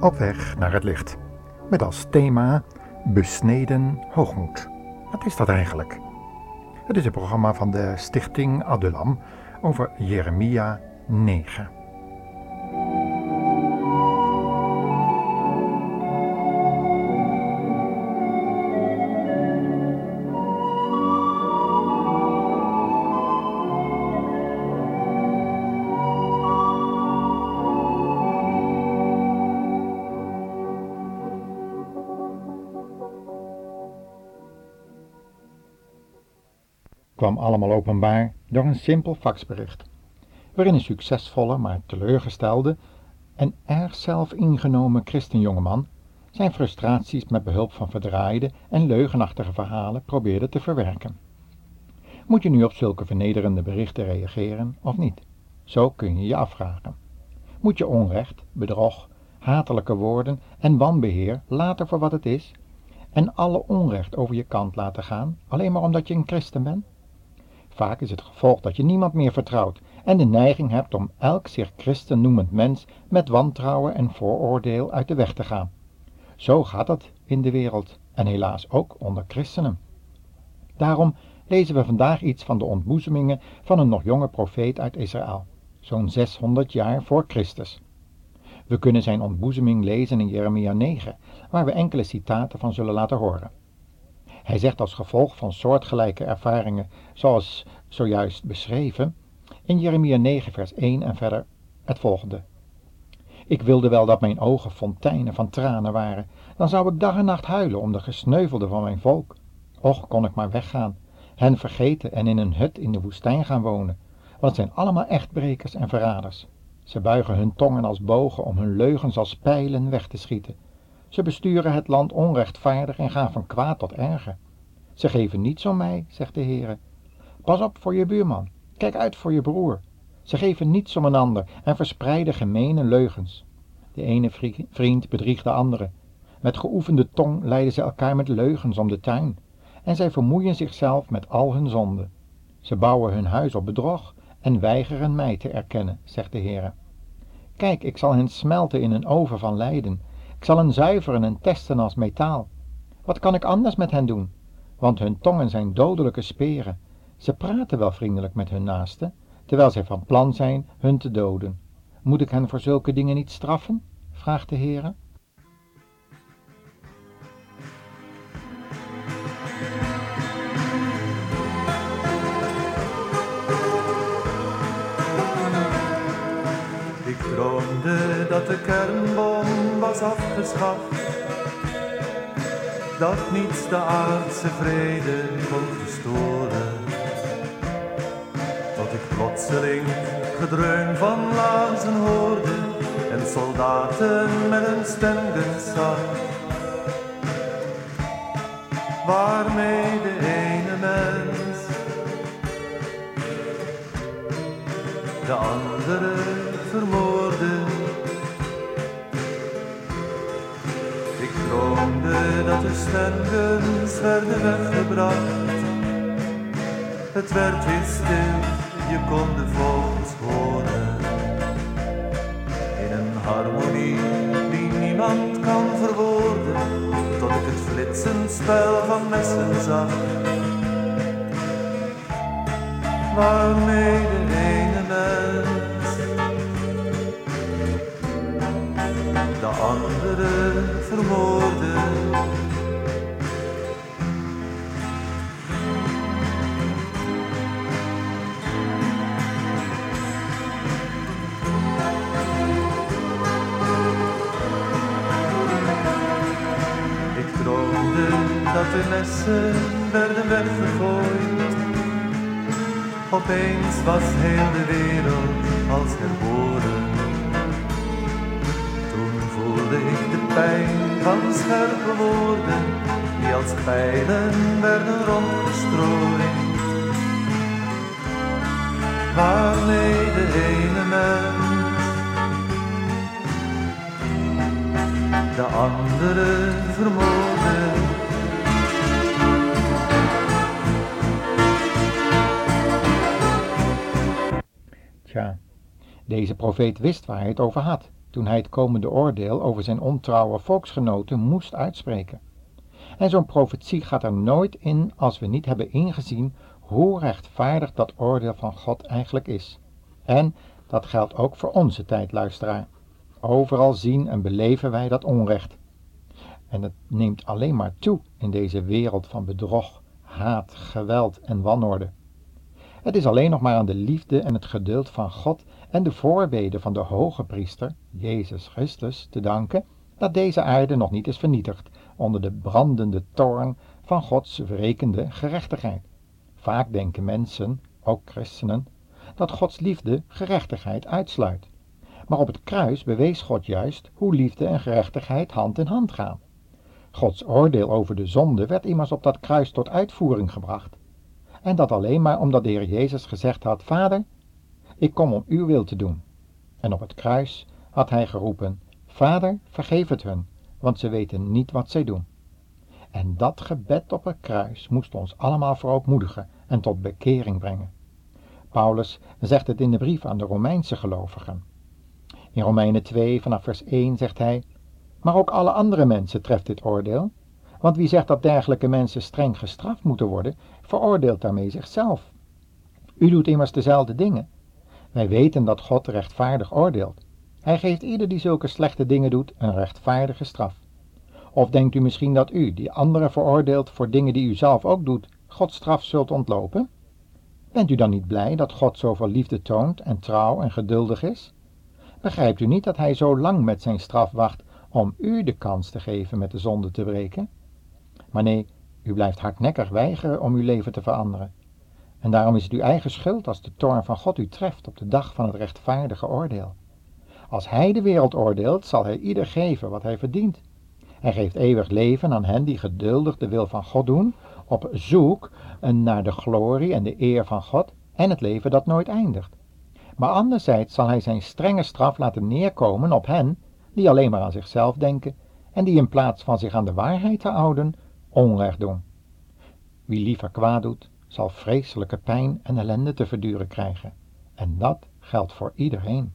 Op weg naar het licht. Met als thema Besneden hoogmoed. Wat is dat eigenlijk? Het is een programma van de Stichting Adulam over Jeremia 9. Kwam allemaal openbaar door een simpel faxbericht, waarin een succesvolle, maar teleurgestelde en erg zelfingenomen christenjongeman zijn frustraties met behulp van verdraaide en leugenachtige verhalen probeerde te verwerken. Moet je nu op zulke vernederende berichten reageren of niet? Zo kun je je afvragen. Moet je onrecht, bedrog, hatelijke woorden en wanbeheer laten voor wat het is en alle onrecht over je kant laten gaan, alleen maar omdat je een christen bent? Vaak is het gevolg dat je niemand meer vertrouwt en de neiging hebt om elk zich christen noemend mens met wantrouwen en vooroordeel uit de weg te gaan. Zo gaat het in de wereld en helaas ook onder christenen. Daarom lezen we vandaag iets van de ontboezemingen van een nog jonge profeet uit Israël, zo'n 600 jaar voor Christus. We kunnen zijn ontboezeming lezen in Jeremia 9, waar we enkele citaten van zullen laten horen. Hij zegt als gevolg van soortgelijke ervaringen, zoals zojuist beschreven, in Jeremia 9, vers 1 en verder het volgende. Ik wilde wel dat mijn ogen fonteinen van tranen waren, dan zou ik dag en nacht huilen om de gesneuvelden van mijn volk. Och, kon ik maar weggaan, hen vergeten en in een hut in de woestijn gaan wonen, want het zijn allemaal echtbrekers en verraders. Ze buigen hun tongen als bogen om hun leugens als pijlen weg te schieten. Ze besturen het land onrechtvaardig en gaan van kwaad tot erger. Ze geven niets om mij, zegt de Heere. Pas op voor je buurman, kijk uit voor je broer. Ze geven niets om een ander en verspreiden gemene leugens. De ene vriend bedriegt de andere. Met geoefende tong leiden ze elkaar met leugens om de tuin. En zij vermoeien zichzelf met al hun zonden. Ze bouwen hun huis op bedrog en weigeren mij te erkennen, zegt de Heere. Kijk, ik zal hen smelten in een oven van lijden ik zal hen zuiveren en testen als metaal. Wat kan ik anders met hen doen? Want hun tongen zijn dodelijke speren. Ze praten wel vriendelijk met hun naasten, terwijl zij van plan zijn hun te doden. Moet ik hen voor zulke dingen niet straffen? vraagt de Heere. Ik droomde dat de kernbom afgeschaft, dat niets de aardse vrede kon verstoren. Tot ik plotseling gedreun van lazen hoorde en soldaten met een stemgen zag. Waarmee de ene mens de andere vermoorden. Dat de stergens werden weggebracht. Het werd weer stil, je kon de vogels horen. In een harmonie die niemand kan verwoorden, tot ik het flitsend spel van messen zag. Waarmee de ene mens de andere vermoorde. Ik droomde dat de messen werden weggegooid. Opeens was heel de wereld als herboren. Pijn van scherpe woorden die als pijlen werden rondgestrooid. Waarmee de ene mens de andere vermoorde. Tja, deze profeet wist waar hij het over had. Toen hij het komende oordeel over zijn ontrouwe volksgenoten moest uitspreken. En zo'n profetie gaat er nooit in als we niet hebben ingezien hoe rechtvaardig dat oordeel van God eigenlijk is. En dat geldt ook voor onze tijd, luisteraar. Overal zien en beleven wij dat onrecht. En het neemt alleen maar toe in deze wereld van bedrog, haat, geweld en wanorde. Het is alleen nog maar aan de liefde en het geduld van God en de voorbeden van de hoge priester, Jezus Christus, te danken dat deze aarde nog niet is vernietigd onder de brandende toorn van Gods wrekende gerechtigheid. Vaak denken mensen, ook christenen, dat Gods liefde gerechtigheid uitsluit. Maar op het kruis bewees God juist hoe liefde en gerechtigheid hand in hand gaan. Gods oordeel over de zonde werd immers op dat kruis tot uitvoering gebracht. En dat alleen maar omdat de Heer Jezus gezegd had: Vader, ik kom om uw wil te doen. En op het kruis had hij geroepen: Vader, vergeef het hun, want ze weten niet wat zij doen. En dat gebed op het kruis moest ons allemaal verootmoedigen en tot bekering brengen. Paulus zegt het in de brief aan de Romeinse gelovigen. In Romeinen 2 vanaf vers 1 zegt hij: Maar ook alle andere mensen treft dit oordeel. Want wie zegt dat dergelijke mensen streng gestraft moeten worden, veroordeelt daarmee zichzelf. U doet immers dezelfde dingen. Wij weten dat God rechtvaardig oordeelt. Hij geeft ieder die zulke slechte dingen doet een rechtvaardige straf. Of denkt u misschien dat u, die anderen veroordeelt voor dingen die u zelf ook doet, Gods straf zult ontlopen? Bent u dan niet blij dat God zoveel liefde toont en trouw en geduldig is? Begrijpt u niet dat hij zo lang met zijn straf wacht om u de kans te geven met de zonde te breken? Maar nee, u blijft hardnekkig weigeren om uw leven te veranderen. En daarom is het uw eigen schuld als de toorn van God u treft op de dag van het rechtvaardige oordeel. Als hij de wereld oordeelt, zal hij ieder geven wat hij verdient. Hij geeft eeuwig leven aan hen die geduldig de wil van God doen, op zoek naar de glorie en de eer van God en het leven dat nooit eindigt. Maar anderzijds zal hij zijn strenge straf laten neerkomen op hen die alleen maar aan zichzelf denken en die in plaats van zich aan de waarheid te houden, onrecht doen. Wie liever kwaad doet, zal vreselijke pijn en ellende te verduren krijgen. En dat geldt voor iedereen.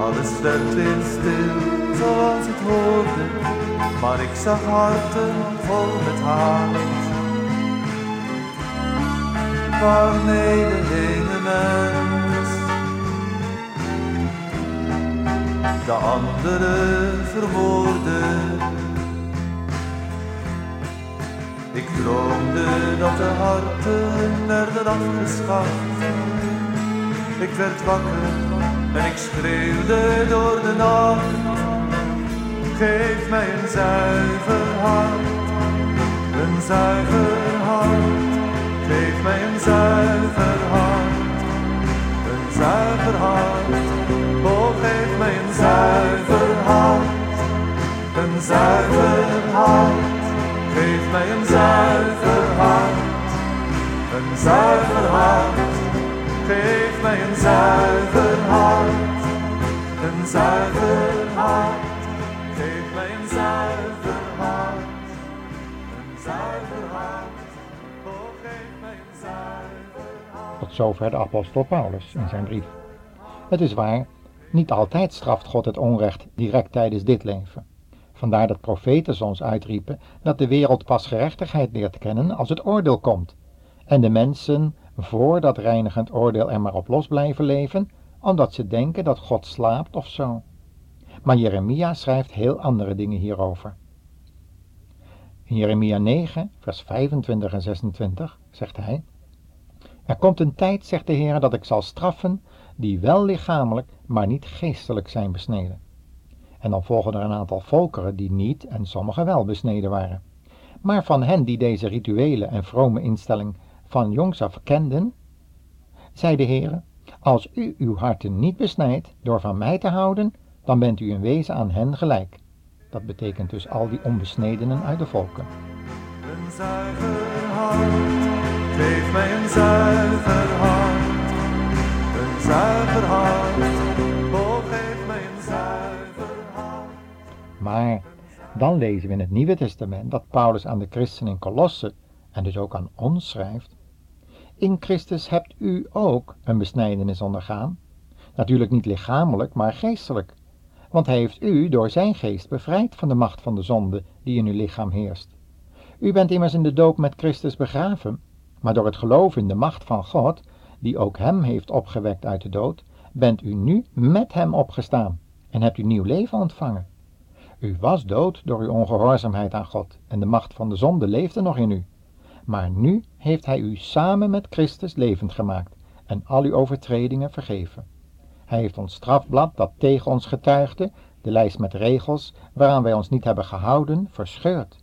Alles werd weer stil zoals het hoorde. Maar ik zag harten vol met haat. Waarmee de ene mens de andere vermoorde. Ik droomde dat de harten werden afgeschaft. Ik werd wakker en ik schreeuwde door de nacht. Geef mij een zuiver hart, een zuiver hart. Geef mij een zuiver hart, een zuiver hart. Oh, geef mij een zuiver hart, een zuiver hart. Geef mij een zuiver hart, een zuiver hart. Geef mij een zuiver hart, een zuiver hart. Geef mij een zuiver hart, een zuiver hart. Oh, geef mij een zuiver hart. Tot zover de apostel Paulus in zijn brief. Het is waar, niet altijd straft God het onrecht direct tijdens dit leven. Vandaar dat profeten soms uitriepen dat de wereld pas gerechtigheid leert kennen als het oordeel komt. En de mensen voor dat reinigend oordeel er maar op los blijven leven, omdat ze denken dat God slaapt of zo. Maar Jeremia schrijft heel andere dingen hierover. In Jeremia 9, vers 25 en 26 zegt hij: Er komt een tijd, zegt de Heer, dat ik zal straffen die wel lichamelijk, maar niet geestelijk zijn besneden. En dan volgen er een aantal volkeren die niet en sommigen wel besneden waren. Maar van hen die deze rituele en vrome instelling van jongs af kenden? Zei de Heere, als u uw harten niet besnijdt door van mij te houden, dan bent u in wezen aan hen gelijk. Dat betekent dus al die onbesnedenen uit de volken. Een zuiver hart, geef mij een zuiver hart. Een zuiver hart, oh geef mij een zuiver hart. Maar dan lezen we in het Nieuwe Testament dat Paulus aan de christenen in Colosse, en dus ook aan ons schrijft, in Christus hebt u ook een besnijdenis ondergaan. Natuurlijk niet lichamelijk, maar geestelijk. Want hij heeft u door zijn geest bevrijd van de macht van de zonde die in uw lichaam heerst. U bent immers in de doop met Christus begraven, maar door het geloof in de macht van God, die ook hem heeft opgewekt uit de dood, bent u nu met hem opgestaan en hebt u nieuw leven ontvangen. U was dood door uw ongehoorzaamheid aan God en de macht van de zonde leefde nog in u. Maar nu heeft hij u samen met Christus levend gemaakt en al uw overtredingen vergeven. Hij heeft ons strafblad dat tegen ons getuigde, de lijst met regels waaraan wij ons niet hebben gehouden, verscheurd.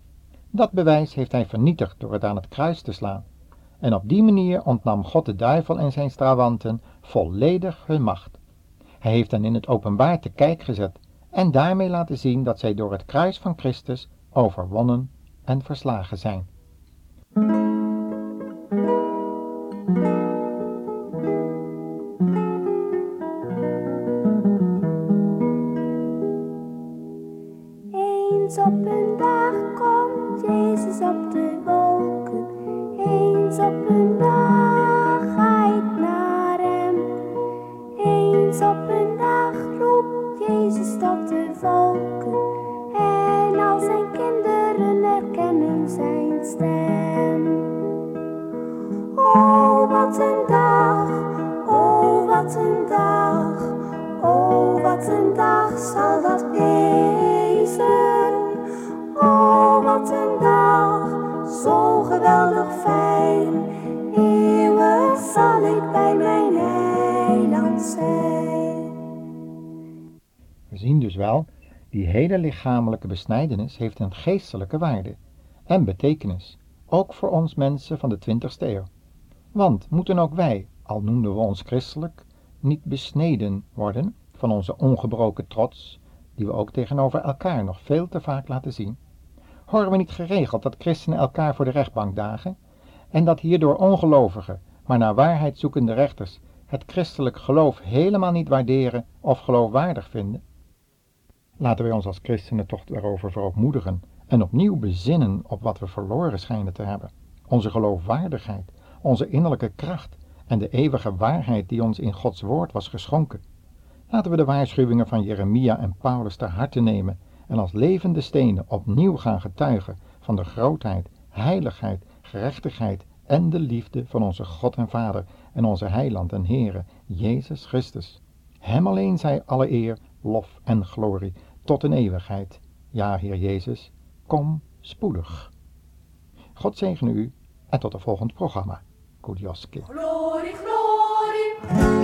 Dat bewijs heeft hij vernietigd door het aan het kruis te slaan. En op die manier ontnam God de duivel en zijn strawanten volledig hun macht. Hij heeft hen in het openbaar te kijk gezet en daarmee laten zien dat zij door het kruis van Christus overwonnen en verslagen zijn. Thank you. Zien dus wel, die hele lichamelijke besnijdenis heeft een geestelijke waarde en betekenis, ook voor ons mensen van de 20ste eeuw. Want moeten ook wij, al noemden we ons christelijk, niet besneden worden van onze ongebroken trots, die we ook tegenover elkaar nog veel te vaak laten zien? Horen we niet geregeld dat christenen elkaar voor de rechtbank dagen en dat hierdoor ongelovigen, maar naar waarheid zoekende rechters het christelijk geloof helemaal niet waarderen of geloofwaardig vinden? Laten wij ons als christenen toch daarover verootmoedigen en opnieuw bezinnen op wat we verloren schijnen te hebben. Onze geloofwaardigheid, onze innerlijke kracht en de eeuwige waarheid die ons in Gods woord was geschonken. Laten we de waarschuwingen van Jeremia en Paulus ter harte nemen en als levende stenen opnieuw gaan getuigen van de grootheid, heiligheid, gerechtigheid en de liefde van onze God en Vader en onze Heiland en Heere, Jezus Christus. Hem alleen zij alle eer, lof en glorie tot een eeuwigheid. Ja, Heer Jezus, kom spoedig. God zegen u en tot het volgende programma. Kudioski. Glorie, glorie.